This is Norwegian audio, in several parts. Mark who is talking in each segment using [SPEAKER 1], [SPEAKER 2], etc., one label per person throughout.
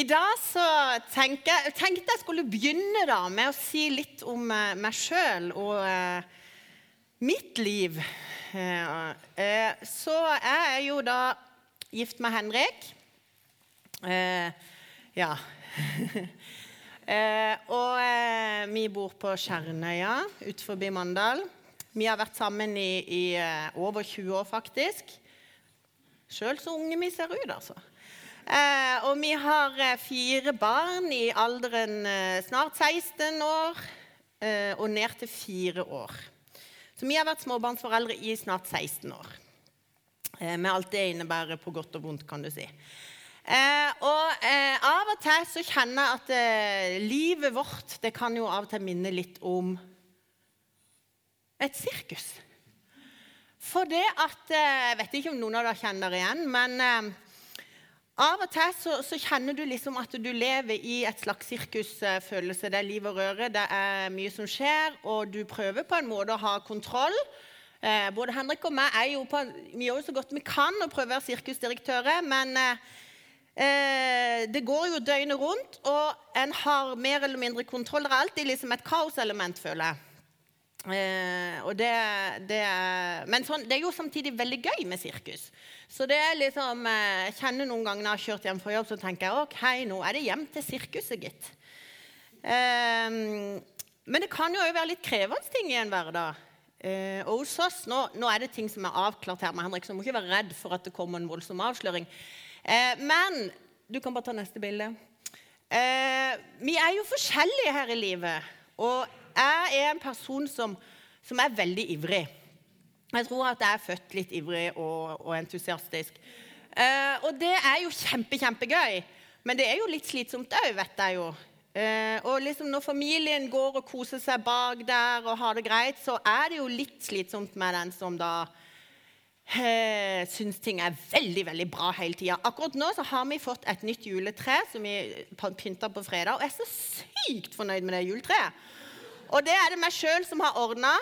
[SPEAKER 1] I dag så tenkte jeg tenkte jeg skulle begynne da med å si litt om eh, meg sjøl og eh, mitt liv. Eh, eh, så jeg er jo da gift med Henrik. Eh, ja. Eh, og vi bor på Skjernøya utenfor Mandal. Vi har vært sammen i, i over 20 år, faktisk. Sjøl så unge vi ser ut, altså. Eh, og vi har eh, fire barn i alderen eh, snart 16 år og ned til fire år. Så vi har vært småbarnsforeldre i snart 16 år. Med alt det innebærer på godt og vondt, kan du si. Eh, og eh, av og til så kjenner jeg at eh, livet vårt det kan jo av og til minne litt om et sirkus. For det at Jeg vet ikke om noen av dere kjenner igjen, men av og til så, så, kjenner du liksom at du lever i et slags sirkusfølelse. Det er liv og røre, det er mye som skjer, og du prøver på en måte å ha kontroll. Eh, både Henrik og meg er jo på, vi gjør jo så godt vi kan å prøve å være sirkusdirektører, men eh, Eh, det går jo døgnet rundt, og en har mer eller mindre kontroll. Det er alltid liksom et kaoselement, føler jeg. Eh, og det, det er, men sånn, det er jo samtidig veldig gøy med sirkus. Så det er liksom, eh, Jeg kjenner noen ganger når jeg har kjørt hjem fra jobb, så tenker jeg ok, nå er det hjem til sirkuset, gitt. Eh, men det kan jo òg være litt krevende ting i en hverdag. Eh, og hos oss, nå, nå, er det ting som er avklart her med Henrik, så du må ikke være redd for at det kommer en voldsom avsløring. Eh, men Du kan bare ta neste bilde. Eh, vi er jo forskjellige her i livet. Og jeg er en person som, som er veldig ivrig. Jeg tror at jeg er født litt ivrig og, og entusiastisk. Eh, og det er jo kjempe, kjempegøy. Men det er jo litt slitsomt òg, vet jeg jo. Eh, og liksom når familien går og koser seg bak der og har det greit, så er det jo litt slitsomt med den som da eh, syns ting er veldig veldig bra hele tida. Akkurat nå så har vi fått et nytt juletre som vi pynta på fredag. Og jeg er så sykt fornøyd med det juletreet. Og det er det meg sjøl som har ordna.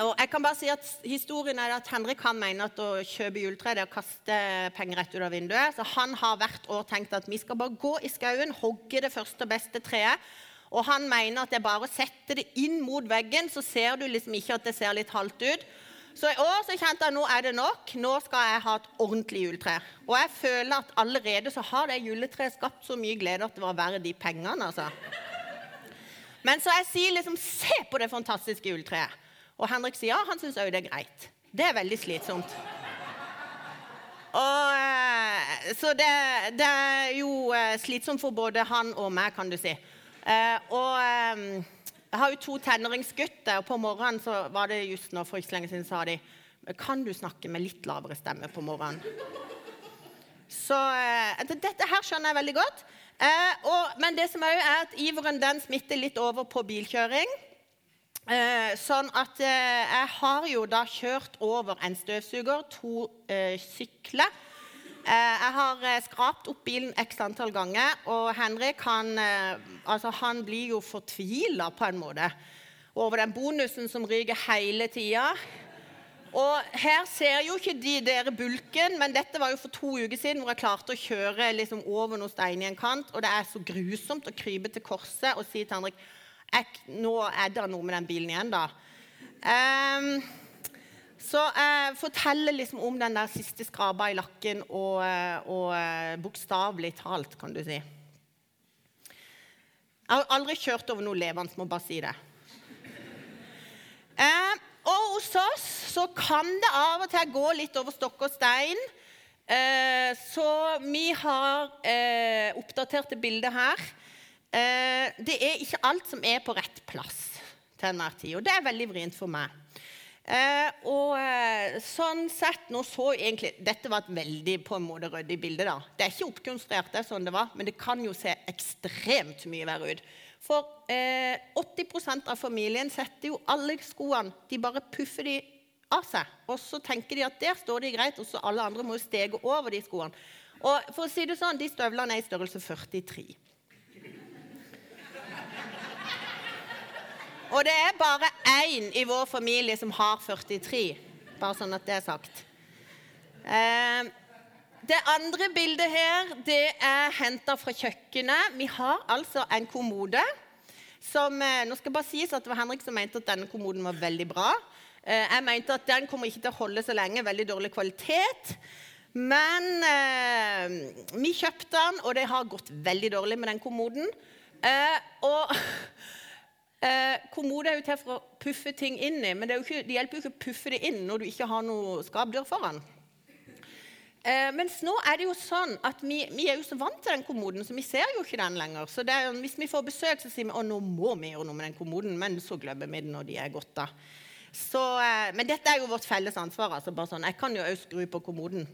[SPEAKER 1] Og jeg kan bare si at Historien er at Henrik han mener at å kjøpe juletre er å kaste penger rett ut av vinduet. Så han har hvert år tenkt at vi skal bare gå i skauen, hogge det første og beste treet. Og han mener at det er bare å sette det inn mot veggen, så ser du liksom ikke at det ser litt halvt ut. Så i år så kjente jeg nå er det nok. Nå skal jeg ha et ordentlig juletre. Og jeg føler at allerede så har det juletreet skapt så mye glede at det var verdt de pengene. altså. Men så jeg sier liksom Se på det fantastiske juletreet. Og Henrik sier ja, han syns òg det er greit. Det er veldig slitsomt. Og, eh, så det, det, er jo eh, slitsomt for både han og meg, kan du si. Eh, og jeg har jo to tenåringsgutter, og på morgenen så var det just nå for ikke så lenge siden sa de Kan du snakke med litt lavere stemme på morgenen? Så dette her skjønner jeg veldig godt. Eh, og, men det som er, er at iveren den smitter litt over på bilkjøring. Eh, sånn at eh, jeg har jo da kjørt over en støvsuger, to eh, sykler Eh, jeg har eh, skrapt opp bilen x antall ganger, og Henrik han, altså, han blir jo fortvila på en måte over den bonusen som ryker hele tida. Og her ser jo ikke de dere bulken, men dette var jo for to uker siden hvor jeg klarte å kjøre liksom over noen stein i en kant, og det er så grusomt å krype til korset og si til Henrik nå er det noe med den bilen igjen, da. Um, så jeg forteller liksom om den der siste skrapa i lakken, og, eh, og eh, bokstavelig talt, kan du si. Jeg har aldri kjørt over noe levende, må bare si det. Eh, og hos oss så kan det av og til gå litt over stokk og stein. Eh, så vi har eh, oppdaterte bilder her. Eh, det er ikke alt som er på rett plass til enhver tid, og det er veldig vrient for meg. Eh, og sånn sett, nå så egentlig, Dette var et veldig på en måte ryddig bilde. da. Det er ikke oppkonstruert, det er sånn det var, men det kan jo se ekstremt mye verre ut. For eh, 80% av familien setter jo alle skoene De bare puffer de av seg. Og så tenker de at der står de greit, og så alle andre må jo stege over de skoene. Og for å si det sånn, De støvlene er i størrelse 43. Og det er bare én i vår familie som har 43. Bare sånn at det er sagt. Eh, det andre bildet her det er henta fra kjøkkenet. Vi har altså en kommode som eh, Nå skal bare sies at det var Henrik som mente at denne kommoden var veldig bra. Eh, jeg mente at den kommer ikke til å holde så lenge. Veldig dårlig kvalitet. Men eh, vi kjøpte den, og det har gått veldig dårlig med den kommoden. Eh, og eh, kommode er jo til for å puffe ting inn i, men det, ikke, det, hjelper jo ikke å puffe det inn når du ikke har noe skapdør foran. Eh, mens nå er det jo sånn at vi, vi, er jo så vant til den kommoden, så vi ser jo ikke den lenger. Så er, hvis vi får besøk, så sier vi å nå må vi gjøre noe med den kommoden, men så glemmer vi den når de er gått av. Eh, men dette er jo vårt felles ansvar. altså bare sånn, Jeg kan jo òg skru på kommoden.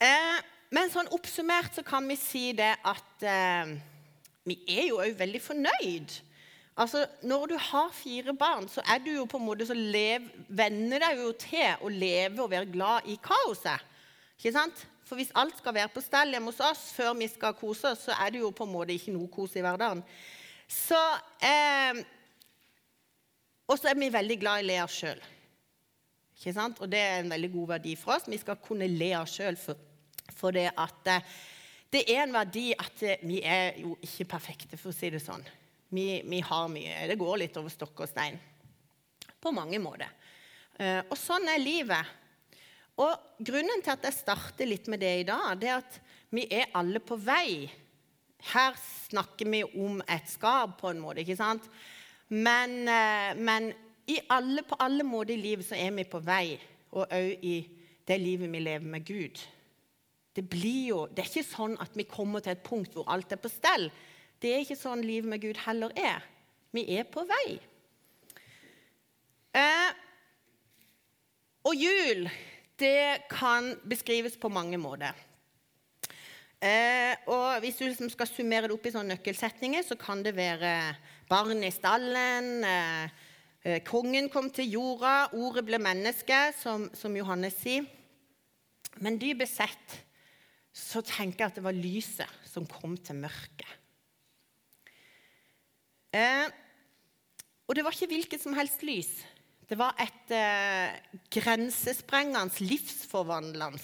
[SPEAKER 1] Eh, men sånn oppsummert så kan vi si det at eh, vi er jo òg veldig fornøyd. Altså, Når du har fire barn, så er du jo på en måte så lev, venner deg jo til å leve og være glad i kaoset. Ikke sant? For hvis alt skal være på stell hjemme hos oss før vi skal kose oss, så er det jo på en måte ikke noe kos i hverdagen. Så, eh, og så er vi veldig glad i å le oss sjøl. Og det er en veldig god verdi for oss. Vi skal kunne le oss sjøl for for det at eh, det er en verdi at eh, vi er jo ikke perfekte, for å si det sånn. Vi, vi har mye. Det går litt over stokk og stein. På mange måter. Eh, og sånn er livet. Og grunnen til at jeg starter litt med det i dag, det er at vi er alle på vei. Her snakker vi om et skap, på en måte, ikke sant? Men, men alle, på alle måter i livet så er vi på vei, og òg i det livet vi lever med Gud det, jo, det er ikke sånn at vi kommer til et punkt hvor alt er på stell. Det er ikke sånn livet med Gud heller er. Vi er på vei. Eh, og jul, det kan beskrives på mange måter. Eh, og Hvis du liksom skal summere det opp i sånne nøkkelsetninger, så kan det være barn i stallen, eh, eh kongen kom til jorda, ordet ble menneske, som, som Johannes sier. Men dypest sett så tenker jeg at det var lyset som kom til mørket. Eh, og det var ikke hvilket som helst lys. Det var et eh, grensesprengende, livsforvandlende,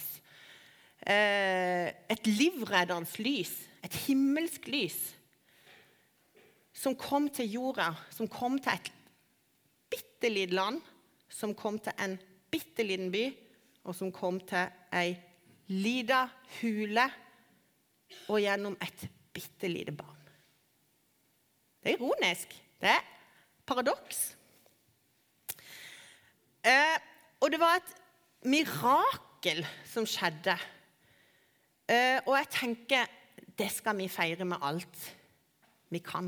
[SPEAKER 1] eh, et livreddende lys, et himmelsk lys, som kom til jorda, som kom til et bitte lite land, som kom til en bitte liten by, og som kom til ei lita hule og gjennom et bitte lite barn. Det er ironisk. Det er paradoks. Eh, og det var et mirakel som skjedde. Eh, og jeg tenker det skal vi feire med alt vi kan.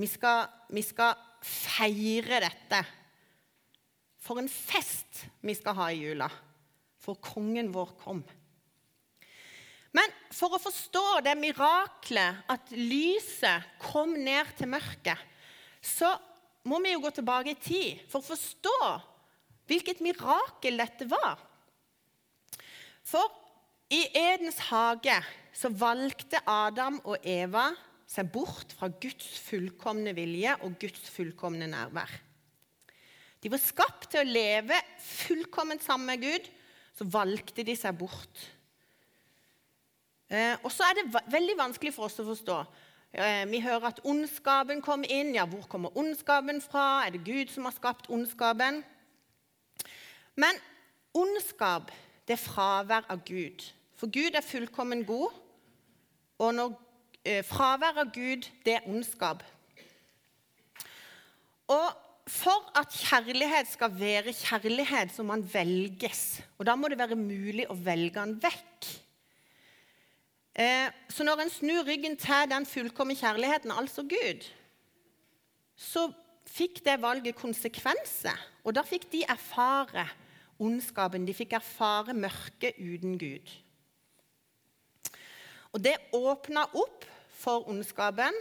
[SPEAKER 1] Vi skal, vi skal feire dette. For en fest vi skal ha i jula for kongen vår kom. Men for å forstå det miraklet at lyset kom ned til mørket, så må vi jo gå tilbake i tid for å forstå hvilket mirakel dette var. For i Edens hage så valgte Adam og Eva seg bort fra Guds fullkomne vilje og Guds fullkomne nærvær. De var skapt til å leve fullkomment sammen med Gud så valgte de seg bort. Eh, og så er det veldig vanskelig for oss å forstå. Eh, vi hører at ondskapen kom inn. Ja, hvor kommer ondskapen fra? Er det Gud som har skapt ondskapen? Men ondskap, det er fravær av Gud. For Gud er fullkommen god, og når, eh, fravær av Gud, det er ondskap. Og for at kjærlighet skal være kjærlighet, så må man velges. Og da må det være mulig å velge den vekk. Eh, så når en snur ryggen til den fullkomne kjærligheten, altså Gud, så fikk det valget konsekvenser. Og da fikk de erfare ondskapen. De fikk erfare mørket uten Gud. Og det åpna opp for ondskapen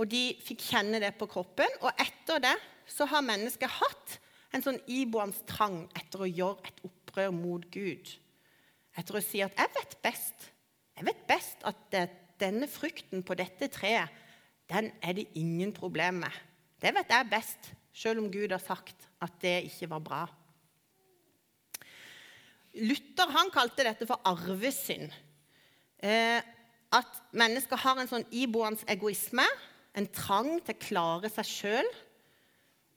[SPEAKER 1] og de fikk kjenne det på kroppen. Og etter det så har mennesket hatt en sånn iboende trang etter å gjøre et opprør mot Gud. Etter å si at 'jeg vet best'. Jeg vet best at denne frukten på dette treet, den er det ingen problem med. Det vet jeg best, selv om Gud har sagt at det ikke var bra. Luther han kalte dette for arvesynd. Eh, at mennesker har en sånn iboende egoisme, en trang til å klare seg sjøl.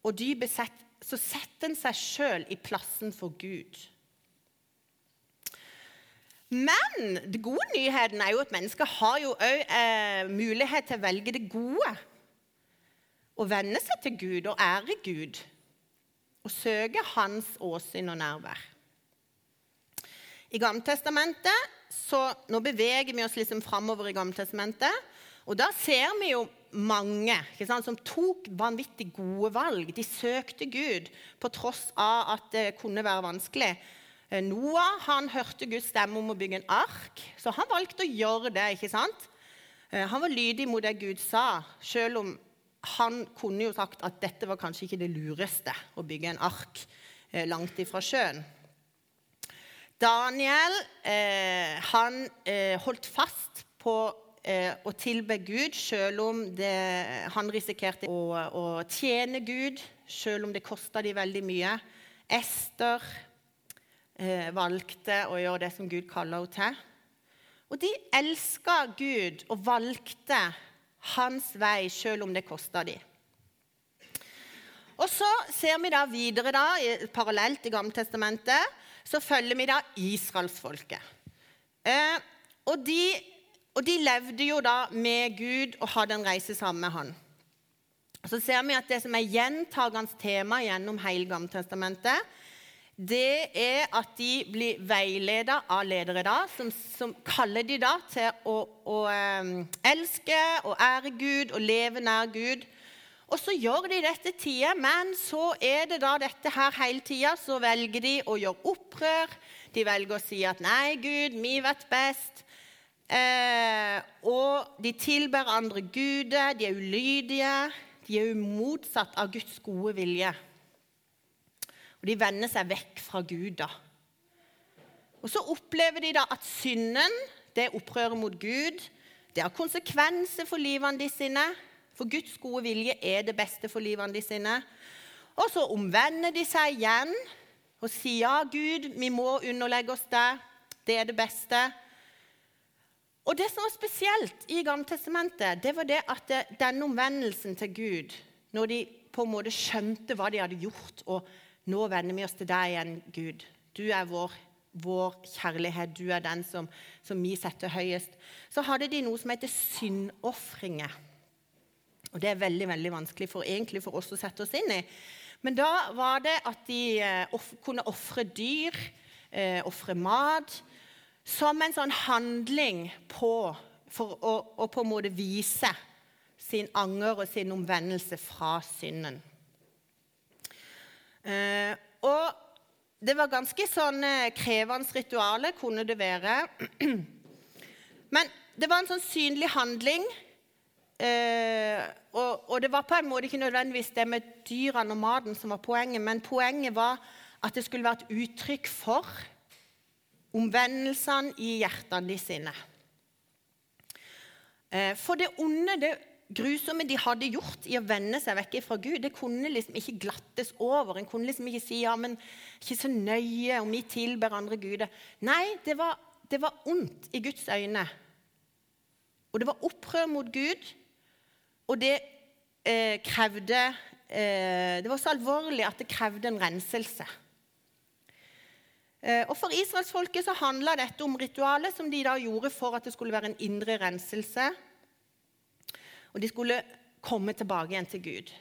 [SPEAKER 1] Og dypest sett så setter en seg sjøl i plassen for Gud. Men den gode nyheten er jo at mennesker har jo òg eh, mulighet til å velge det gode. Å venne seg til Gud og ære Gud. Og søke Hans åsyn og nærvær. I Gamletestamentet så Nå beveger vi oss liksom framover i Gamletestamentet. Og da ser vi jo mange sant, som tok vanvittig gode valg. De søkte Gud på tross av at det kunne være vanskelig. Eh, Noah han hørte Guds stemme om å bygge en ark, så han valgte å gjøre det. ikke sant? Eh, han var lydig mot det Gud sa, selv om han kunne jo sagt at dette var kanskje ikke det lureste å bygge en ark eh, langt ifra sjøen. Daniel han holdt fast på å tilbe Gud selv om det, han risikerte å, å, tjene Gud, selv om det kosta de veldig mye. Ester eh, valgte å gjøre det som Gud kaller henne til. Og de elska Gud og valgte hans vei selv om det kosta dem. Og så ser vi da videre, da, parallelt i Gammeltestamentet, så følger vi da israelsfolket. Eh, og de og de levde jo da med Gud og hadde en reise sammen med han. Så ser vi at det som er gjentagende tema gjennom hele Gammeltestamentet, det er at de blir veiledet av ledere da, som, som kaller de da til å, å um, elske og ære Gud og leve nær Gud. Og så gjør de dette tida, men så er det da dette her hele tida. Så velger de å gjøre opprør. De velger å si at 'nei, Gud, vi vet best'. Eh, og de tilber andre guder, de er ulydige. De er jo motsatt av Guds gode vilje. Og de vender seg vekk fra Gud. da. Og Så opplever de da at synden, det opprøret mot Gud, det har konsekvenser for livene de sine. For Guds gode vilje er det beste for livene de sine. Og så omvender de seg igjen og sier ja, Gud, vi må underlegge oss deg. Det er det beste. Og Det som var spesielt i Gammeltestamentet, det var det at denne omvendelsen til Gud, når de på en måte skjønte hva de hadde gjort, og nå vender vi oss til deg igjen, Gud. Du er vår, vår kjærlighet, du er den som, som, vi setter høyest. Så hadde de noe som heter syndofringer. Og Det er veldig veldig vanskelig for, egentlig for oss å sette oss inn i. Men da var det at de eh, off, kunne ofre dyr, eh, ofre mat som en sånn handling på, for å, å, på en måte vise sin anger og sin omvendelse fra synden. Eh, og det var ganske sånn eh, krevende ritualer, kunne det være. Men det var en sånn synlig handling. Eh, og, og, det var på en måte ikke nødvendigvis det med dyrene og maten som var poenget, men poenget var at det skulle være et uttrykk for omvendelsene i hjertene de sine. For det onde, det grusomme de hadde gjort i å vende seg vekk fra Gud, det kunne liksom ikke glattes over. En kunne liksom ikke si ja, men ikke så nøye om vi tilber andre guder. Nei, det var, det var ondt i Guds øyne. Og det var opprør mot Gud, og det eh, krevde eh, Det var så alvorlig at det krevde en renselse. Eh, og For israelsfolket handla dette om ritualet som de da gjorde for at det skulle være en indre renselse. Og de skulle komme tilbake igjen til Gud.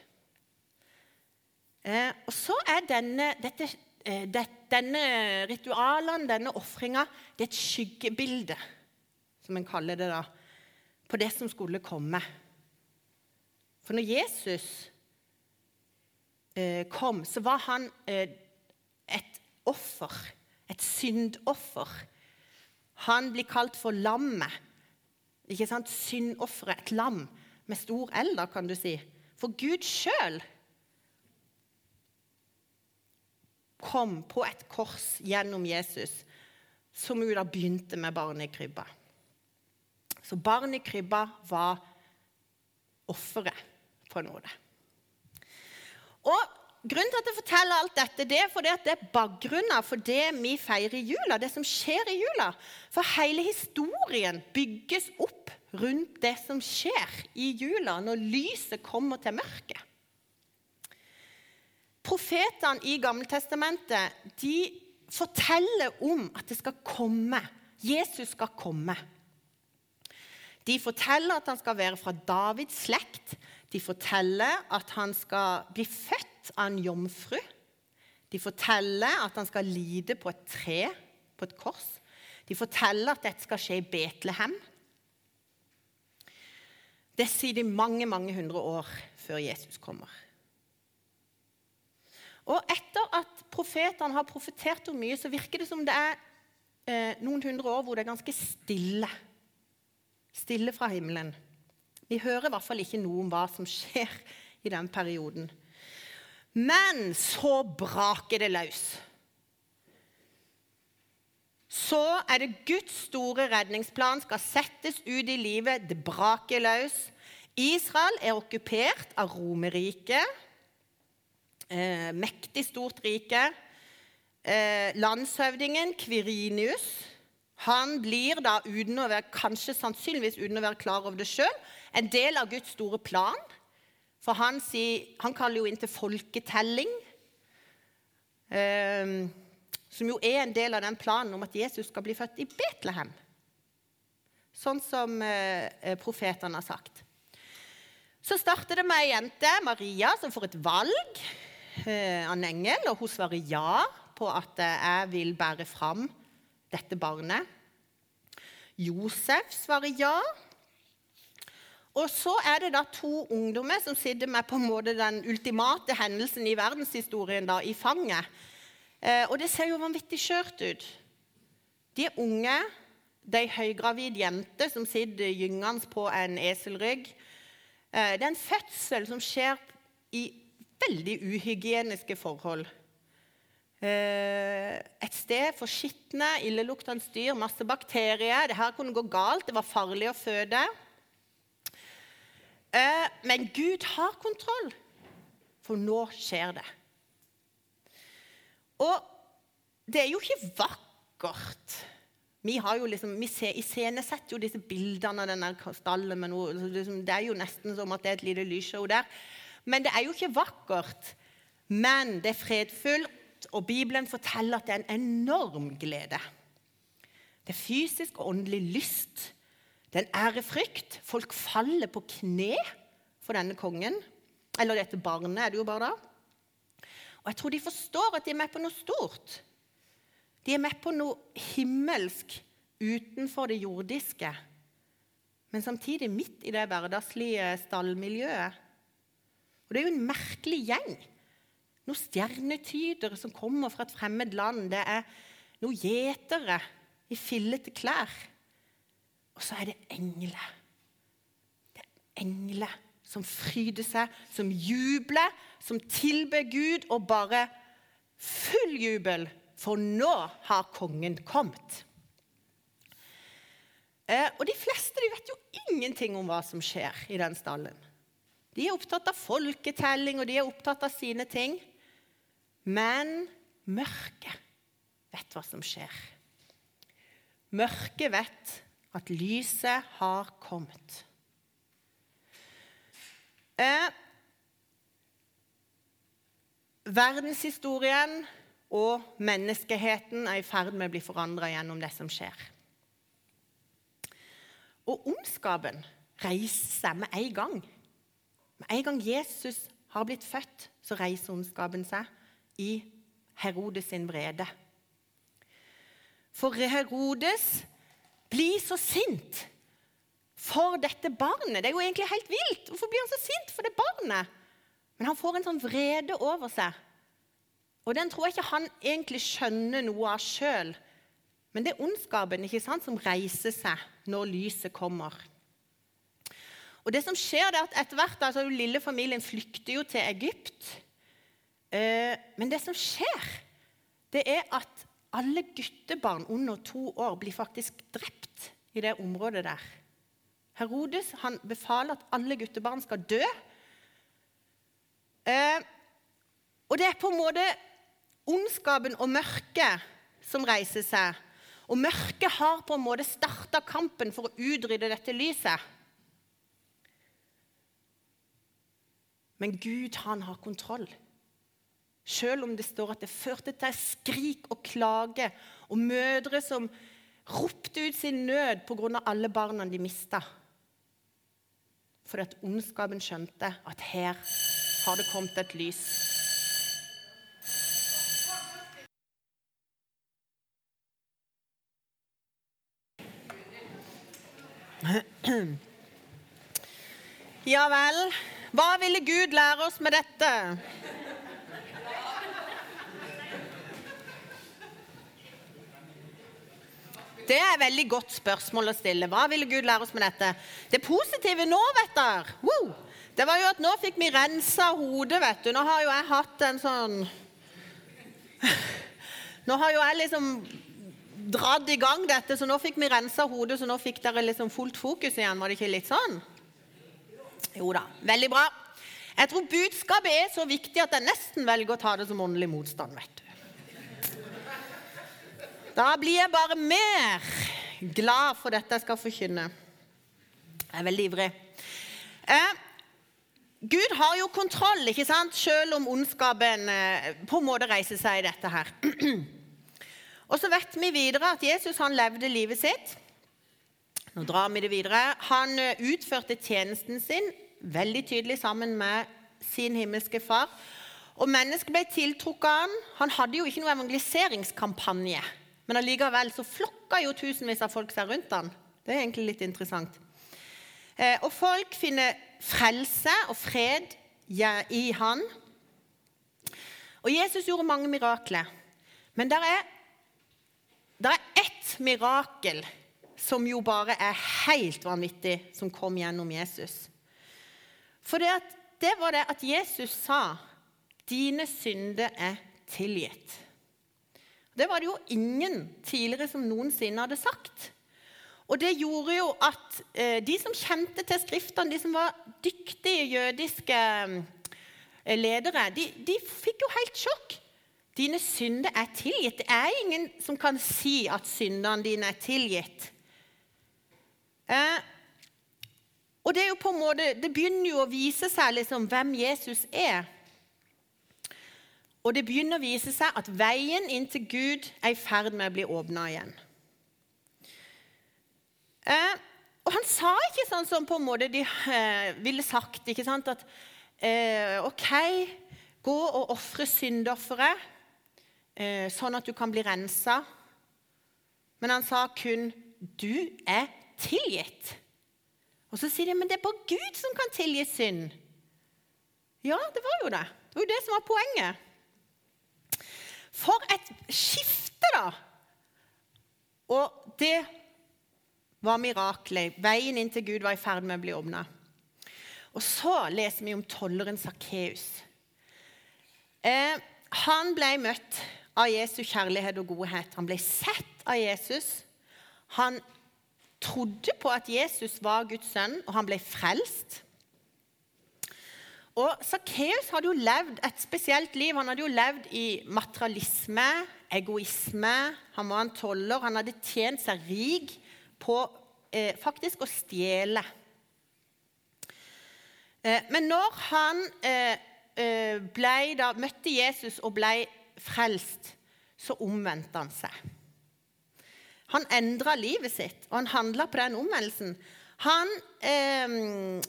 [SPEAKER 1] Eh, og så er denne, dette, eh, det, denne ritualen, denne ofringa, det er et skyggebilde, som en kaller det, da, på det som skulle komme. For når Jesus kom, så var han et offer et syndoffer. Han blir kalt for lammet. Ikke sant? Syndofferet. Et lam med stor da, kan du si. For Gud sjøl kom på et kors gjennom Jesus, som jo da begynte med barnet i krybba. Så barnet i krybba var offeret, på noe. Og Grunnen til at jeg forteller alt dette, det er fordi at det er bakgrunnen for det vi feirer i jula. Det som skjer i jula. For hele historien bygges opp rundt det som skjer i jula, når lyset kommer til mørket. Profetene i Gammeltestamentet de forteller om at det skal komme. Jesus skal komme. De forteller at han skal være fra Davids slekt. De forteller at han skal bli født av en jomfru. De forteller at han skal lide på et tre, på et kors. De forteller at dette skal skje i Betlehem. Det sier de mange, mange hundre år før Jesus kommer. Og etter at profetene har profetert om mye, så virker det som det er eh, noen hundre år hvor det er ganske stille. Stille fra himmelen. Vi hører i hvert fall ikke noe om hva som skjer i den perioden. Men så braker det løs. Så er det Guds store redningsplan skal settes ut i livet. Det braker løs. Israel er okkupert av Romerriket eh, mektig, stort rike. Eh, landshøvdingen Kvirinius han blir da, uten å være, kanskje sannsynligvis uten å være klar over det sjøl, en del av Guds store plan. For han, sier, han kaller jo inn til folketelling, eh, som jo er en del av den planen om at Jesus skal bli født i Betlehem. Sånn som eh, profetene har sagt. Så starter det med ei jente, Maria, som får et valg. Eh, av en engel, og hun svarer ja på at eh, jeg vil bære fram dette barnet. Josef svarer ja. Og så er det da to ungdommer som sitter med på en måte den ultimate hendelsen i verdenshistorien da, i fanget. Eh, og det ser jo vanvittig skjørt ut. De er unge. Det er ei høygravid som sitter gyngende på en eselrygg. det er en fødsel som skjer i veldig uhygieniske forhold. Eh, et sted for skitne, illeluktende dyr, masse bakterier. Det her kunne gå galt. Det var farlig å føde. Eh, men Gud har kontroll, for nå skjer det. Og det er jo ikke vakkert. Vi, har jo liksom, vi iscenesetter jo disse bildene av denne stallen. med noe, liksom, Det er jo nesten som at det er et lite lysshow der. Men det er jo ikke vakkert. Men det er fredfullt, og Bibelen forteller at det er en enorm glede. Det er fysisk og åndelig lyst. Det er en ærefrykt. Folk faller på kne for denne kongen. Eller dette barnet, er det jo bare da. Og jeg tror de forstår at de er med på noe stort. De er med på noe himmelsk utenfor det jordiske. Men samtidig midt i det hverdagslige stallmiljøet og Det er jo en merkelig gjeng. Noen stjernetydere som kommer fra et fremmed land. Det er noen gjetere i fillete klær. Og så er det engler. Det er engler som fryder seg, som jubler, som tilber Gud, og bare full jubel, for nå har kongen kommet. Eh, og de fleste de vet jo ingenting om hva som skjer i den stallen. De er opptatt av folketelling, og de er opptatt av sine ting. Men mørket vet hva som skjer. Mørket vet at lyset har kommet. Eh, verdenshistorien og menneskeheten er i ferd med å bli forandra gjennom det som skjer. Og ondskapen reiser seg med en gang. Med en gang Jesus har blitt født, så reiser ondskapen seg i Herodes sin vrede. For Herodes blir så sint for dette barnet. Det er jo egentlig helt vilt. Hvorfor blir han så sint for det barnet? Men han får en sånn vrede over seg. Og den tror jeg ikke han egentlig skjønner noe av sjøl. Men det er ondskapen ikke sant, som reiser seg når lyset kommer. Og det som skjer er at etter hvert, altså Den lille familien flykter jo til Egypt. Eh, men det som skjer, det er at alle guttebarn under to år blir faktisk drept i det området der. Herodes han befaler at alle guttebarn skal dø. Eh, Og det er på en måte ondskapen og mørket som reiser seg. Og mørket har på en måte starta kampen for å utrydde dette lyset. Men Gud, han har kontroll. Selv om det står at det førte til skrik og klage og mødre som ropte ut sin nød pga. alle barna de mista. Fordi at ondskapen skjønte at her har det kommet et lys. Ja vel. Hva ville Gud lære oss med dette? Det er et veldig godt spørsmål å stille. Hva ville Gud lære oss med dette? Det positive nå, vet dere, wow, det var jo at nå fikk vi rensa hodet, vet du. Nå har jo jeg hatt en sånn Nå har jo jeg liksom dratt i gang dette, så nå fikk vi rensa hodet, så nå fikk dere liksom fullt fokus igjen. Var det ikke litt sånn? Jo da. Veldig bra. Jeg tror budskapet er så viktig at jeg nesten velger å ta det som åndelig motstand, vet du. Da blir jeg bare mer glad for dette jeg skal forkynne. Jeg er veldig ivrig. Eh, Gud har jo kontroll, ikke sant? selv om ondskapen eh, på en måte reiser seg i dette her. Og så vet vi videre at Jesus han levde livet sitt. Nå drar vi det videre. Han eh, utførte tjenesten sin veldig tydelig sammen med sin himmelske far. Og mennesket ble tiltrukket av han. Han hadde jo ikke noe evangeliseringskampanje. Men allikevel så flokka jo tusenvis av folk seg rundt han. Det er egentlig litt interessant. Eh, og folk finner frelse og fred i han. Og Jesus gjorde mange mirakler. Men det er der er ett mirakel som jo bare er helt vanvittig, som kom gjennom Jesus. For det, det var det at Jesus sa 'Dine synder er tilgitt'. Det var det jo ingen tidligere som noensinne hadde sagt. Og det gjorde jo at eh, de som kjente til Skriftene, de som var dyktige jødiske eh, ledere, de, de fikk jo helt sjokk. Dine synder er tilgitt. Det er ingen som kan si at syndene dine er tilgitt. Eh, og Det er jo på en måte, det begynner jo å vise seg liksom hvem Jesus er. Og det begynner å vise seg at veien inn til Gud er i ferd med å bli åpna igjen. Eh, og han sa ikke sånn som på en måte de eh, ville sagt. ikke sant, At eh, OK, gå og ofre syndofferet eh, sånn at du kan bli rensa. Men han sa kun 'du er tilgitt'. Og så sier de men det er bare Gud som kan tilgi synd. Ja, det var jo det. Det var jo det som var poenget. For et skifte, da! Og det var miraklet. Veien inn til Gud var i ferd med å bli åpna. Og så leser vi om tolleren Sakkeus. Eh, han ble møtt av Jesu kjærlighet og godhet. Han ble sett av Jesus. Han trodde på at Jesus var Guds sønn, og han ble frelst. Og Sakkeus hadde jo levd et spesielt liv. Han hadde jo levd i materialisme, egoisme. Han var en toller. Han hadde tjent seg rik på eh, faktisk å stjele. Eh, men når han eh, eh da, møtte Jesus og ble frelst, så omvendte han seg. Han endra livet sitt, og han handla på den omvendelsen. Han, eh,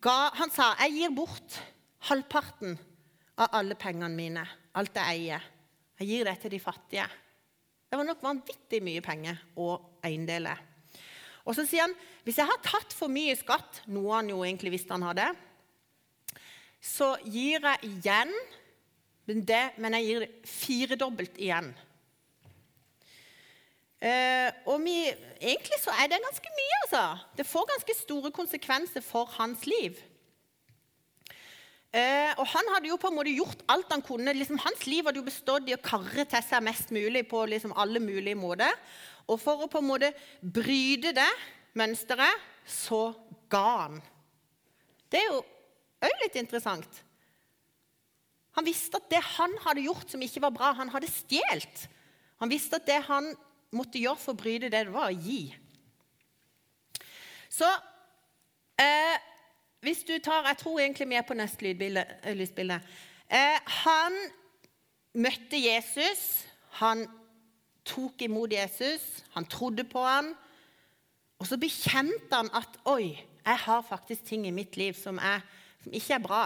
[SPEAKER 1] ga, han sa 'Jeg gir bort halvparten av alle pengene mine, alt jeg eier. Jeg gir det til de fattige.' Det var nok vanvittig mye penger å eiendeler. Og så sier han hvis jeg har tatt for mye skatt, noe han jo egentlig visste han hadde, så gir jeg igjen det, men jeg gir det firedobbelt igjen. Uh, og vi, egentlig så er det ganske mye, altså. Det får ganske store konsekvenser for hans liv. Eh, og han hadde jo på en måte gjort alt han kunne. Liksom, hans liv hadde jo bestått i å karre til seg mest mulig på liksom, alle mulige måter. Og for å på en måte bryte det mønsteret, så ga han. Det er jo òg litt interessant. Han visste at det han hadde gjort som ikke var bra, han hadde stjålet. Han visste at det han måtte gjøre for å bryte det, det var å gi. Så eh, hvis du tar Jeg tror egentlig vi er på neste lydbilde, eh, lysbilde. Eh, han møtte Jesus. Han tok imot Jesus. Han trodde på ham. Og så bekjente han at oi, jeg har faktisk ting i mitt liv som, er, som ikke er bra.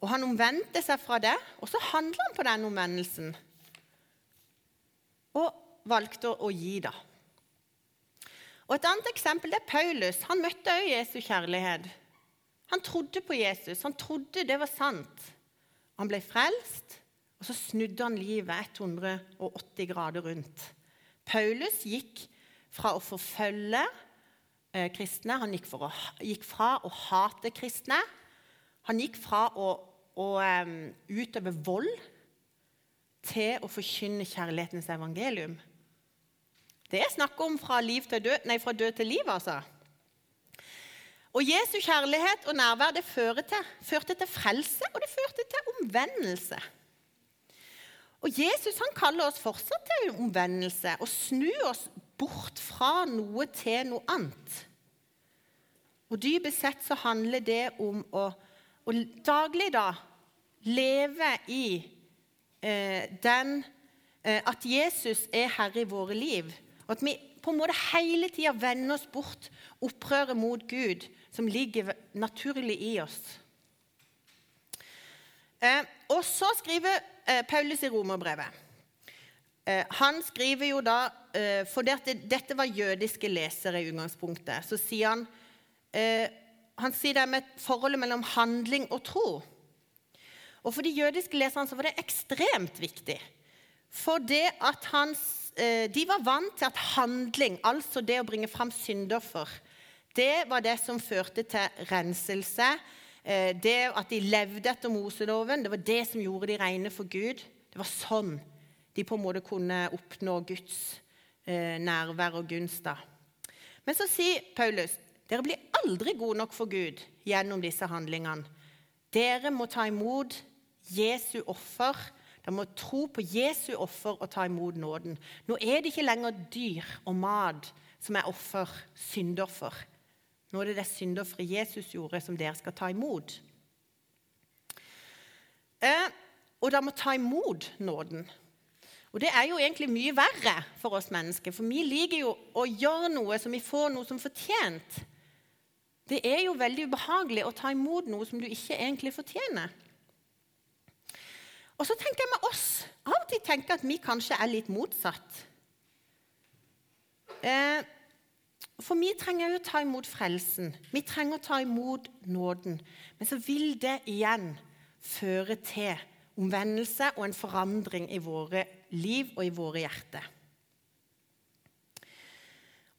[SPEAKER 1] Og han omvendte seg fra det, og så handla han på den omvendelsen. Og valgte å gi, da. Og Et annet eksempel er Paulus. Han møtte også Jesu kjærlighet. Han trodde på Jesus. Han trodde det var sant. Han ble frelst, og så snudde han livet 180 grader rundt. Paulus gikk fra å forfølge eh, kristne, han gikk, å, gikk, fra å hate kristne. Han gikk fra å, å um, utøve vold til å forkynne kjærlighetens evangelium. Det er snakk om fra, død, nei, fra død til liv, altså. Og Jesu kjærlighet og nærvær det til, førte til frelse, og det førte til omvendelse. Og Jesus han kaller oss fortsatt til omvendelse og snu oss bort fra noe til noe annet. Og dypest sett så handler det om å, å daglig da leve i eh, den eh, At Jesus er herre i våre liv. Og at vi på en måte hele tida vender oss bort opprøret mot Gud, som ligger naturlig i oss. Eh, og så skriver eh, Paulus i romerbrevet. Eh, han skriver jo da eh, For det, dette var jødiske lesere i utgangspunktet. Så sier han eh, Han sier det med forholdet mellom handling og tro. Og For de jødiske leserne så var det ekstremt viktig. For det at han, De var vant til at handling, altså det å bringe fram syndoffer, det var det som førte til renselse. Det at de levde etter Moseloven, det var det som gjorde de rene for Gud. Det var sånn de på en måte kunne oppnå Guds eh, nærvær og gunst. Men så sier Paulus dere blir aldri gode nok for Gud gjennom disse handlingene. Dere må ta imot Jesu offer. Dere må tro på Jesu offer og ta imot nåden. Nå er det ikke lenger dyr og mat som er offer, syndoffer. Nå er det det syndofferet Jesus gjorde, som dere skal ta imot. Eh, og dere må ta imot nåden. Og det er jo egentlig mye verre for oss mennesker, for vi liker jo å gjøre noe som vi får noe som fortjent. Det er jo veldig ubehagelig å ta imot noe som du ikke egentlig fortjener. Og så tenker jeg med oss av og til tenker at vi kanskje er litt motsatt. Eh, for vi trenger jo å ta imot frelsen. Vi trenger å ta imot nåden. Men så vil det igjen føre til omvendelse og en forandring i våre liv og i våre hjerter.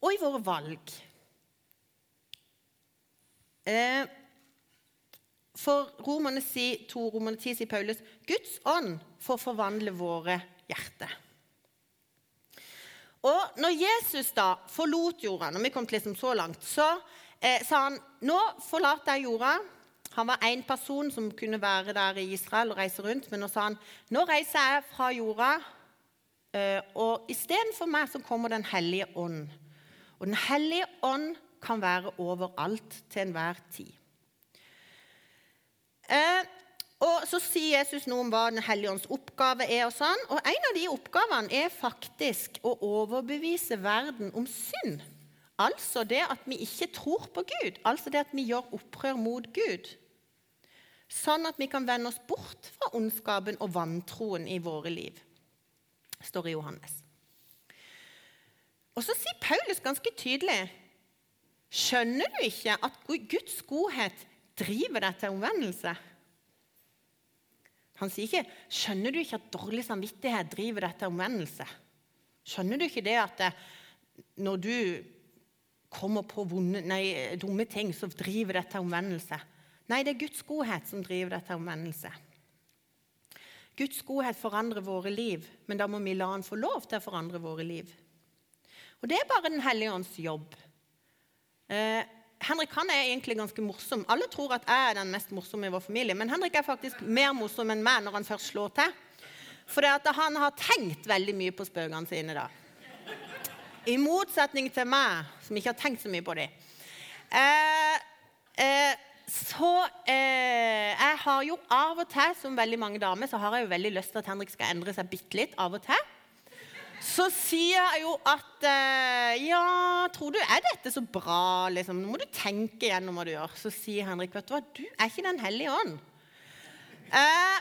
[SPEAKER 1] Og i våre valg. Eh, for Romerne 2, Romerne 10 sier Paulus Guds ånd får forvandle våre hjerter. Og når Jesus da forlot jorda, når vi kom til liksom så langt, så eh, sa han nå forlater jeg jorda han var én person som kunne være der i Israel og reise rundt. Men nå sa han nå reiser jeg fra jorda, eh, og istedenfor meg så kommer Den hellige ånd. Og Den hellige ånd kan være overalt til enhver tid. Eh, og Så sier Jesus noe om hva Den hellige ånds oppgave er. Og sånn. Og en av de oppgavene er faktisk å overbevise verden om synd. Altså det at vi ikke tror på Gud. Altså det at vi gjør opprør mot Gud sånn at vi kan vende oss bort fra ondskapen og vantroen i våre liv. Står i Johannes. Og så sier Paulus ganske tydelig Skjønner du ikke at Guds godhet driver deg til omvendelse? Han sier ikke 'Skjønner du ikke at dårlig samvittighet driver deg til omvendelse?' Skjønner du ikke det at det, når du kommer på vonde, nei, dumme ting, så driver det til omvendelse? Nei, det er Guds godhet som driver deg til omvendelse. Guds godhet forandrer våre liv, men da må vi la Han få lov til å forandre våre liv. Og Det er bare Den hellige ånds jobb. Eh, Henrik han er egentlig ganske morsom. Alle tror at jeg er den mest morsomme i vår familie, men Henrik er faktisk mer morsom enn meg når han først slår til. For han har tenkt veldig mye på spøkene sine. da. I motsetning til meg, som ikke har tenkt så mye på dem. Eh, eh, så eh, jeg har jo av og til, som veldig mange damer, så har jeg jo veldig lyst til at Henrik skal endre seg bitte litt av og til. Så sier jeg jo at eh, Ja, tror du er dette så bra? Liksom? Nå må du tenke gjennom hva du gjør. Så sier Henrik, vet du hva, du er ikke Den hellige ånd. Eh,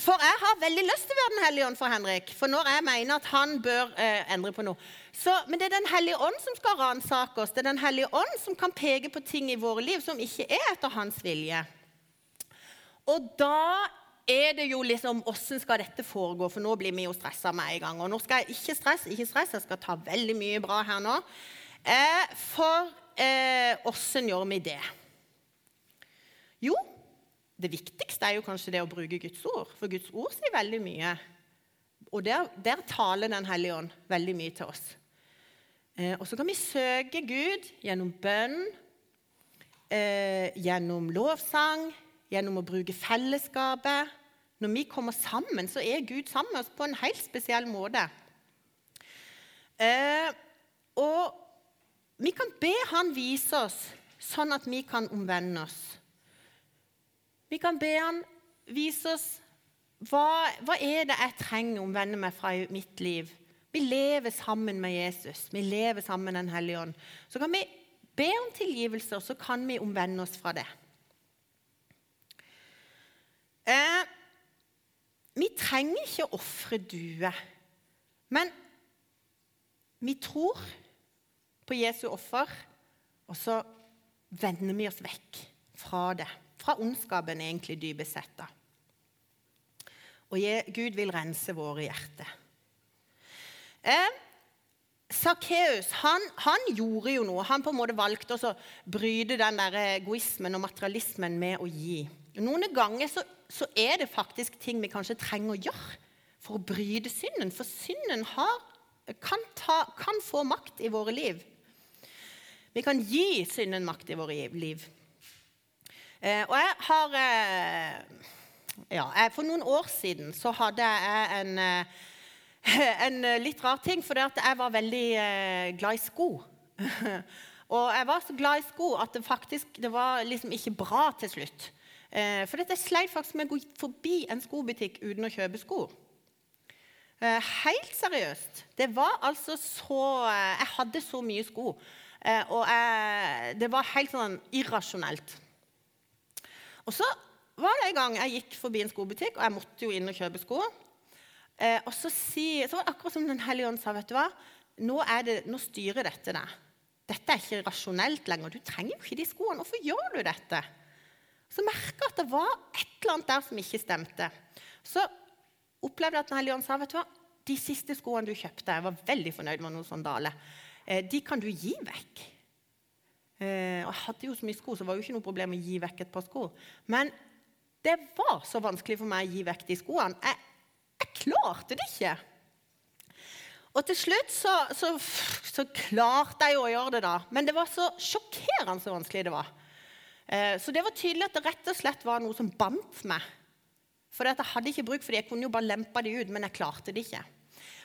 [SPEAKER 1] for jeg har veldig lyst til å være Den hellige ånd for Henrik. For når jeg mener at han bør eh, endre på noe. Så, men det er Den hellige ånd som skal ransake oss. Det er Den hellige ånd som kan peke på ting i våre liv som ikke er etter hans vilje. Og da er det jo liksom Åssen skal dette foregå? For nå blir vi jo stressa med en gang. Og nå skal jeg ikke stresse, ikke stress, jeg skal ta veldig mye bra her nå. Eh, for åssen eh, gjør vi det? Jo, det viktigste er jo kanskje det å bruke Guds ord, for Guds ord sier veldig mye. Og der, der taler Den hellige ånd veldig mye til oss. Eh, og så kan vi søke Gud gjennom bønn, eh, gjennom lovsang, gjennom å bruke fellesskapet. Når vi kommer sammen, så er Gud sammen med oss på en helt spesiell måte. Eh, og vi kan be Han vise oss, sånn at vi kan omvende oss. Vi kan be han vise oss hva, hva er det jeg trenger å omvende meg fra i mitt liv. Vi lever sammen med Jesus, vi lever sammen med Den hellige ånd. Så kan vi be om tilgivelse, og så kan vi omvende oss fra det. Eh, vi trenger ikke å ofre duer, men vi tror på Jesu offer, og så vender vi oss vekk fra det fra ondskapen, egentlig, dypest sett. Og Gud vil rense våre hjerter. Eh, han, han, gjorde jo noe. Han på en måte valgte å bryte den der egoismen og materialismen med å gi. Noen ganger så, så, er det faktisk ting vi kanskje trenger å gjøre for å bryte synden. For synden har, kan, ta, kan få makt i våre liv. Vi kan gi synden makt i våre liv. Eh, og jeg har eh, ja, For noen år siden så hadde jeg en, eh, en litt rar ting, for jeg var veldig glad i sko. og jeg var så glad i sko at det faktisk det var liksom ikke bra til slutt. For jeg sleit faktisk med å gå forbi en skobutikk uten å kjøpe sko. Helt seriøst. Det var altså så Jeg hadde så mye sko. Og jeg, det var helt sånn irrasjonelt. Og så var det en gang jeg gikk forbi en skobutikk, og jeg måtte jo inn og kjøpe sko. Eh, og så, si, så, var det akkurat som Den hellige ånd sa, vet du hva, nå, det, nå styrer dette deg. Dette er ikke rasjonelt lenger. Du trenger jo ikke de skoene. Hvorfor gjør du dette? Så merka at det var et eller annet der som ikke stemte. Så opplevde jeg at Den hellige ånd sa, vet du hva, de siste skoene du kjøpte Jeg var veldig fornøyd med noen sandaler. Eh, de kan du gi vekk. Eh, og jeg hadde jo så mye sko, så det var jo ikke noe problem å gi vekk et par sko. Men det var så vanskelig for meg å gi vekk de skoene. Jeg, jeg klarte det ikke. Og til slutt så, så, så, klarte jeg å gjøre det, da. Men det var så sjokkerende så vanskelig det var. Eh, så det var tydelig at det rett og slett var noe som bandt meg. For jeg hadde ikke bruk for det. Jeg kunne jo bare lempe det ut, men jeg klarte det ikke.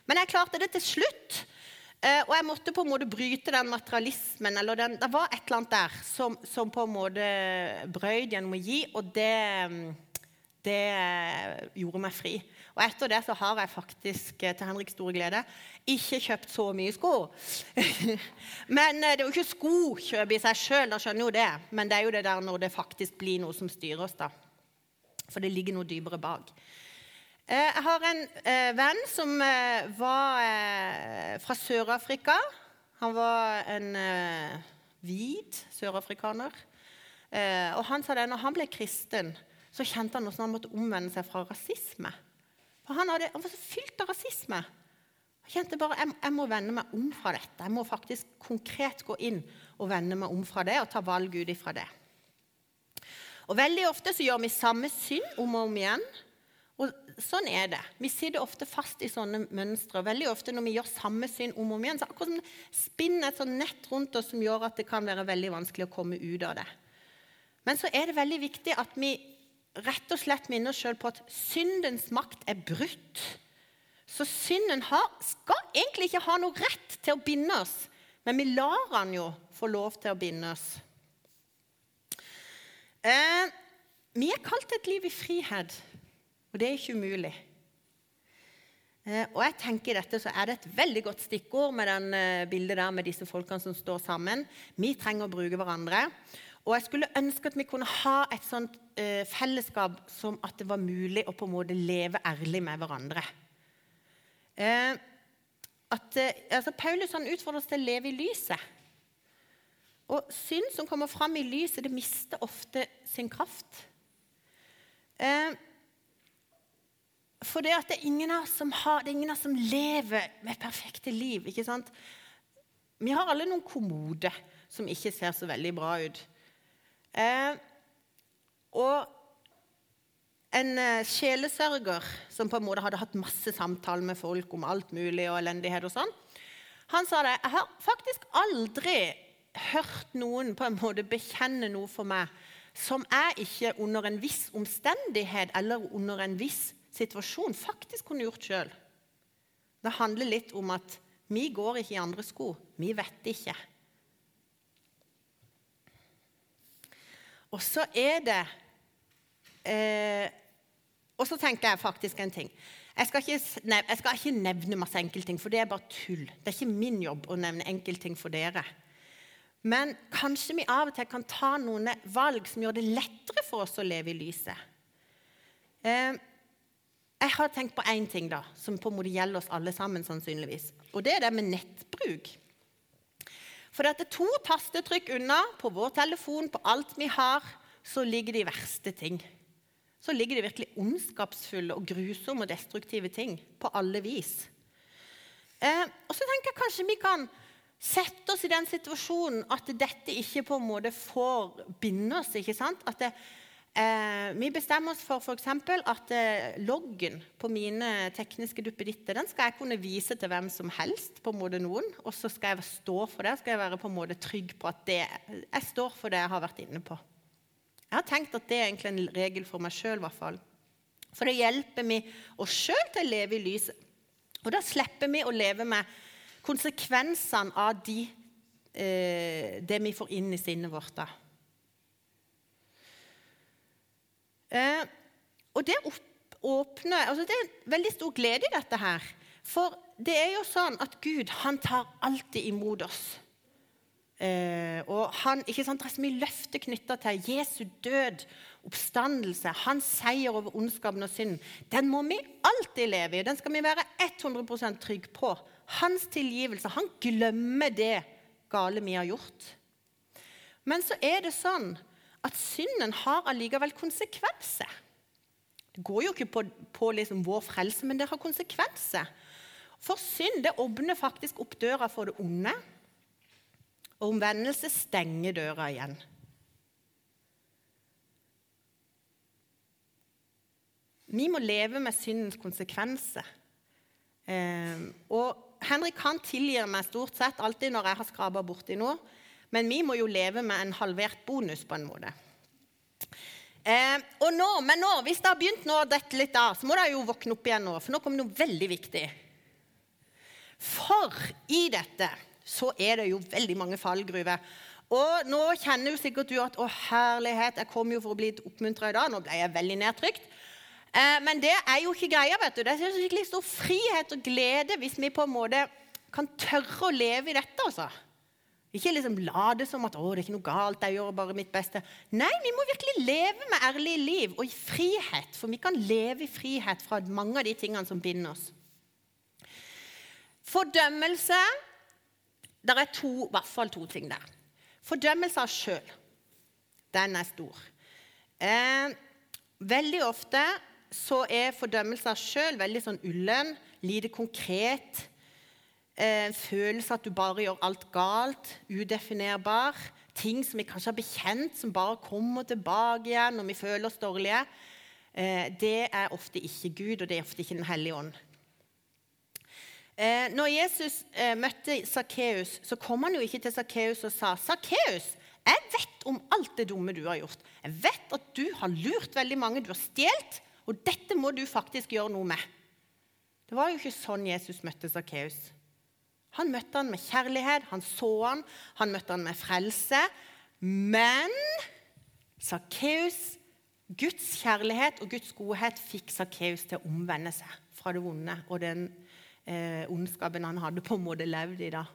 [SPEAKER 1] Men jeg klarte det til slutt. Eh, og jeg måtte på en måte bryte den materialismen. eller den, Det var et eller annet der som, som på en måte brøyd gjennom å gi, og det, det gjorde meg fri. Og etter det så har jeg faktisk eh, til Henriks store glede ikke kjøpt så mye sko. men eh, det er jo ikke skokjøp i seg sjøl, da skjønner jo det. Men det er jo det der når det faktisk blir noe som styrer oss, da. For det ligger noe dypere bak. Eh, jeg har en venn som var fra Sør-Afrika. Han var en hvit sørafrikaner. Og han sa det, når han ble kristen, så kjente han hvordan han måtte omvende seg fra rasisme. For han, hadde, han var så fylt av rasisme. Han kjente bare jeg, jeg må vende meg om fra dette. Jeg må faktisk konkret gå inn og vende meg om fra det og ta valg ut ifra det. Og Veldig ofte så gjør vi samme synd om og om igjen. Og sånn er det. Vi sitter ofte fast i sånne mønstre. Veldig ofte når vi gjør samme synd om og om igjen, så akkurat som spinner et sånn nett rundt oss som gjør at det kan være veldig vanskelig å komme ut av det. Men så er det veldig viktig at vi rett og slett minner oss sjøl på at syndens makt er brutt. Så synden har, skal egentlig ikke ha noe rett til å binde oss, men vi lar han jo få lov til å binde oss. Eh, vi er kalt et liv i frihet. Og det er ikke umulig. Eh, og jeg tenker i dette så er det et veldig godt stikkord med den eh, bildet der med disse folkene som står sammen. Vi trenger å bruke hverandre. Og jeg skulle ønske at vi kunne ha et sånt eh, fellesskap som at det var mulig å på en måte leve ærlig med hverandre. Eh, at, eh, altså Paulus han utfordrer oss til å leve i lyset. Og synd som kommer fram i lyset, det mister ofte sin kraft. Eh, for det, det er har, det er ingen av oss som lever med perfekte liv. ikke sant? Vi har alle noen kommode som ikke ser så veldig bra ut. Eh, og en eh, sjelesørger som på en måte hadde hatt masse samtaler med folk om alt mulig og elendighet og sånn, han sa det. Jeg har faktisk aldri hørt noen på en måte bekjenne noe for meg som jeg ikke under en viss omstendighet eller under en viss situasjon faktisk kunne gjort sjøl. Det handler litt om at vi går ikke i andre sko. Vi vet ikke. Og så er det eh, Og så tenker jeg faktisk en ting. Jeg skal, ikke, jeg skal ikke nevne masse enkeltting, for det er bare tull. Det er ikke min jobb å nevne enkeltting for dere. Men kanskje vi av og til kan ta noen valg som gjør det lettere for oss å leve i lyset. Eh, jeg har tenkt på én ting da, som på en måte gjelder oss alle sammen. sannsynligvis. Og Det er det med nettbruk. For det er to tastetrykk unna på vår telefon, på alt vi har, så ligger de verste ting. Så ligger de virkelig ondskapsfulle og grusomme og destruktive ting på alle vis. Eh, og så tenker jeg kanskje vi kan sette oss i den situasjonen at dette ikke på en måte får binde oss. ikke sant? At det, Eh, vi bestemmer oss for f.eks. at eh, loggen på mine tekniske duppeditter den skal jeg kunne vise til hvem som helst. på en måte noen, Og så skal jeg stå for det. skal jeg være på en måte trygg på at det, jeg står for det jeg har vært inne på. Jeg har tenkt at det er egentlig en regel for meg sjøl. For det hjelper vi oss sjøl til å leve i lyset. Og da slipper vi å leve med konsekvensene av de, eh, det vi får inn i sinnet vårt. da. Eh, og det åpner altså Det er en veldig stor glede i dette her. For det er jo sånn at Gud han tar alltid imot oss. Eh, og han, ikke sant, Det er så mye løfter knytta til Jesu død, oppstandelse, hans seier over ondskapen og synden. Den må vi alltid leve i. Den skal vi være 100% trygge på. Hans tilgivelse. Han glemmer det gale vi har gjort. Men så er det sånn at synden har allikevel konsekvenser. Det går jo ikke på, på liksom vår frelse, men det har konsekvenser. For synd det åpner faktisk opp døra for det onde. Og omvendelse stenger døra igjen. Vi må leve med syndens konsekvenser. Eh, og Henrik han tilgir meg stort sett alltid når jeg har skrapa borti noe. Men vi må jo leve med en halvert bonus på en måte. Eh, og nå, men nå, hvis det har begynt nå å dette litt av, så må dere jo våkne opp igjen nå, for nå kommer noe veldig viktig. For i dette så er det jo veldig mange fallgruver. Og nå kjenner jo sikkert du at 'Å, herlighet, jeg kom jo for å bli oppmuntra i dag.' Nå ble jeg veldig nedtrykt. Eh, men det er jo ikke greia. vet du. Det er skikkelig stor frihet og glede hvis vi på en måte kan tørre å leve i dette. altså. Ikke liksom late som at 'å, det er ikke noe galt, jeg gjør bare mitt beste'. Nei, vi må virkelig leve med ærlig liv og i frihet. For vi kan leve i frihet fra mange av de tingene som binder oss. Fordømmelse Det er to, i hvert fall to ting der. Fordømmelse av sjøl. Den er stor. Eh, veldig ofte så er fordømmelse av sjøl veldig sånn ullen, lite konkret eh, følelse at du bare gjør alt galt, udefinerbar. Ting som vi kanskje har bekjent, som bare kommer tilbake igjen når vi føler oss dårlige. eh, det er ofte ikke Gud, og det er ofte ikke Den hellige ånd. Eh, når Jesus eh, møtte Sakkeus, så kom han jo ikke til Sakkeus og sa Sakkeus, jeg vet om alt det dumme du har gjort. Jeg vet at du har lurt veldig mange, du har stjålet, og dette må du faktisk gjøre noe med. Det var jo ikke sånn Jesus møtte Sakkeus. Han møtte han med kjærlighet, han så han, han møtte han med frelse. Men Sakkeus, Guds kjærlighet og Guds godhet fikk Sakkeus til å omvende seg fra det vonde og den eh, ondskapen han hadde på en måte levd i da.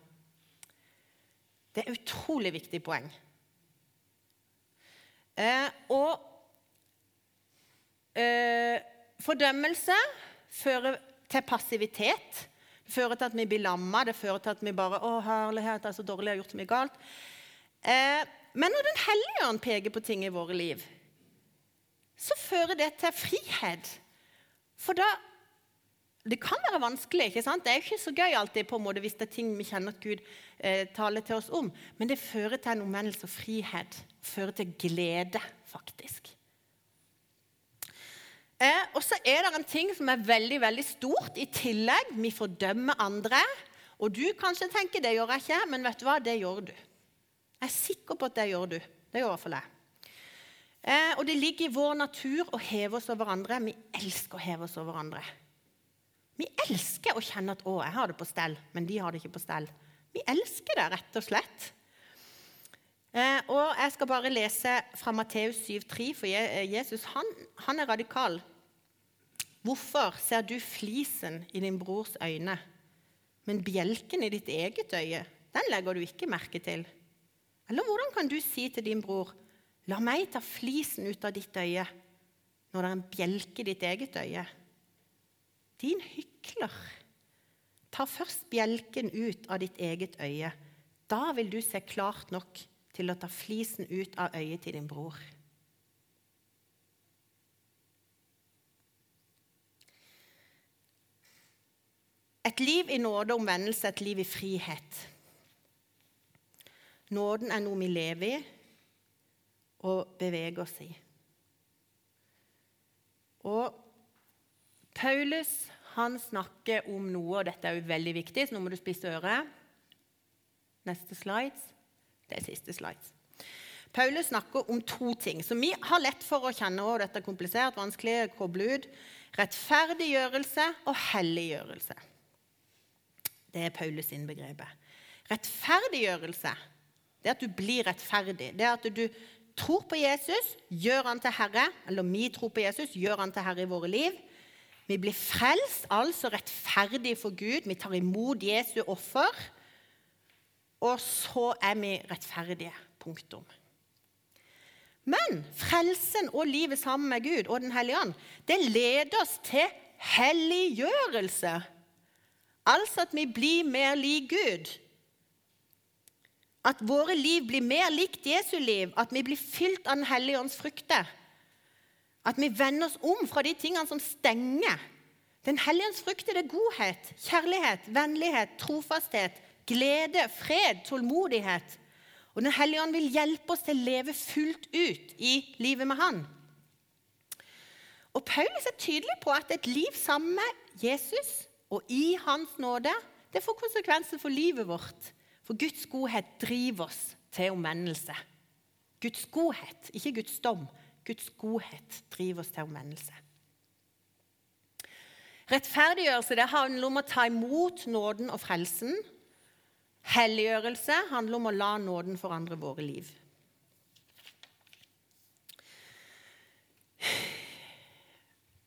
[SPEAKER 1] Det er et utrolig viktig poeng. Eh, og eh, fordømmelse fører til passivitet. Fører til at vi blir lamma, det fører til at vi bare 'Å, herlighet, det er så dårlig, jeg har gjort mye galt'. Eh, men når Den hellige ånd peker på ting i våre liv, så fører det til frihet. For da Det kan være vanskelig. ikke sant? Det er ikke så gøy alltid på en måte hvis det er ting vi kjenner at Gud eh, taler til oss om, men det fører til en omvendelse og frihet. Fører til glede, faktisk. Eh, og så er det en ting som er veldig veldig stort i tillegg. Vi fordømmer andre. Og du kanskje tenker det gjør jeg ikke, men vet du hva? Det gjør du. Jeg er sikker på at det gjør du. Det gjør i hvert fall jeg. Eh, og det ligger i vår natur å heve oss over andre. Vi elsker å heve oss over andre. Vi elsker å kjenne at 'å, jeg har det på stell', men de har det ikke på stell. Vi elsker det, rett og slett. Eh, og Jeg skal bare lese fra Matteus 7,3, for Jesus han, han er radikal. Hvorfor ser du flisen i din brors øyne, men bjelken i ditt eget øye, den legger du ikke merke til? Eller hvordan kan du si til din bror, la meg ta flisen ut av ditt øye, når det er en bjelke i ditt eget øye? Din hykler. Ta først bjelken ut av ditt eget øye. Da vil du se klart nok til å ta flisen ut av øyet til din bror. Et liv i nåde og omvendelse, et liv i frihet. Nåden er noe vi lever i og beveger oss i. Og Paulus han snakker om noe, og dette er jo veldig viktig, så nå må du spisse øret. Neste slides. Det er siste slides. Paulus snakker om to ting som vi har lett for å kjenne. og dette er komplisert, vanskelig å koble ut. Rettferdiggjørelse og helliggjørelse. Det er Paulus sin begrepet. Rettferdiggjørelse det er at du blir rettferdig. Det er at du tror på Jesus, gjør han til herre, eller vi tror på Jesus, gjør han til herre i våre liv. Vi blir frelst, altså rettferdige for Gud. Vi tar imot Jesu offer. Og så er vi rettferdige. Punktum. Men frelsen og livet sammen med Gud og Den hellige ånd det leder oss til helliggjørelse. Altså at vi blir mer lik Gud. At våre liv blir mer likt Jesu liv, at vi blir fylt av Den hellige ånds frukter. At vi vender oss om fra de tingene som stenger. Den hellige ånds frukter er godhet, kjærlighet, vennlighet, trofasthet, glede, fred, tålmodighet. Og Den hellige ånd vil hjelpe oss til å leve fullt ut i livet med Han. Og Paulus er tydelig på at et liv sammen med Jesus og i Hans nåde det får konsekvenser for livet vårt. For Guds godhet driver oss til omvendelse. Guds godhet, ikke Guds dom. Guds godhet driver oss til omvendelse. Rettferdiggjørelse det handler om å ta imot nåden og frelsen. Helliggjørelse handler om å la nåden forandre våre liv.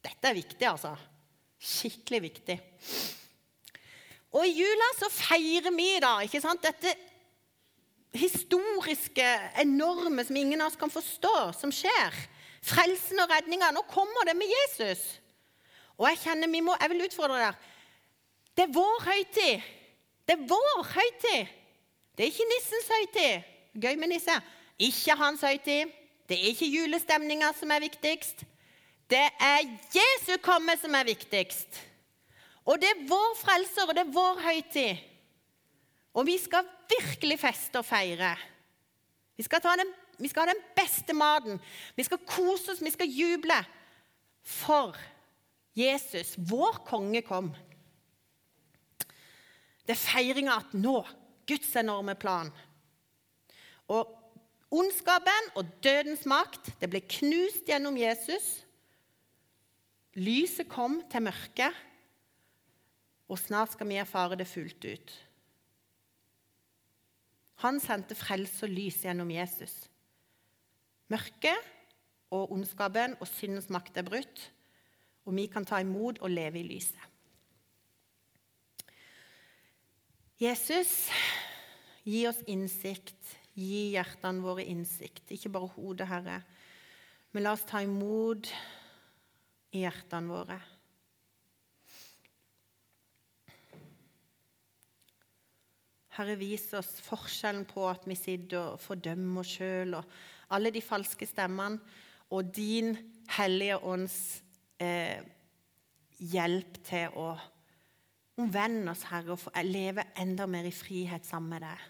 [SPEAKER 1] Dette er viktig, altså. Skikkelig viktig. Og i jula så feirer vi da, ikke sant, dette historiske, enorme, som ingen av oss kan forstå, som skjer. Frelsen og redninga. Nå kommer det med Jesus. Og jeg kjenner vi må, jeg vil utfordre dere. Det er vår høytid. Det er vår høytid. Det er ikke nissens høytid. Gøy med nisse. Ikke hans høytid. Det er ikke julestemninga som er viktigst. Det er Jesu komme som er viktigst. Og det er vår frelser, og det er vår høytid. Og vi skal virkelig feste og feire. Vi skal, den, vi skal ha den beste maten. Vi skal kose oss, vi skal juble. For Jesus, vår konge, kom. Det er feiringa at nå Guds enorme plan. Og ondskapen og dødens makt det ble knust gjennom Jesus. Lyset kom til mørket, og snart skal vi erfare det fullt ut. Han sendte frelse og lys gjennom Jesus. Mørket og ondskapen og syndens makt er brutt, og vi kan ta imot og leve i lyset. Jesus, gi oss innsikt. Gi hjertene våre innsikt, ikke bare hodet, Herre. Men la oss ta imot i hjertene våre. Herre, vis oss forskjellen på at vi sitter og fordømmer oss sjøl, og alle de falske stemmene, og din Hellige Ånds eh, hjelp til å omvende oss, Herre, og leve enda mer i frihet sammen med deg.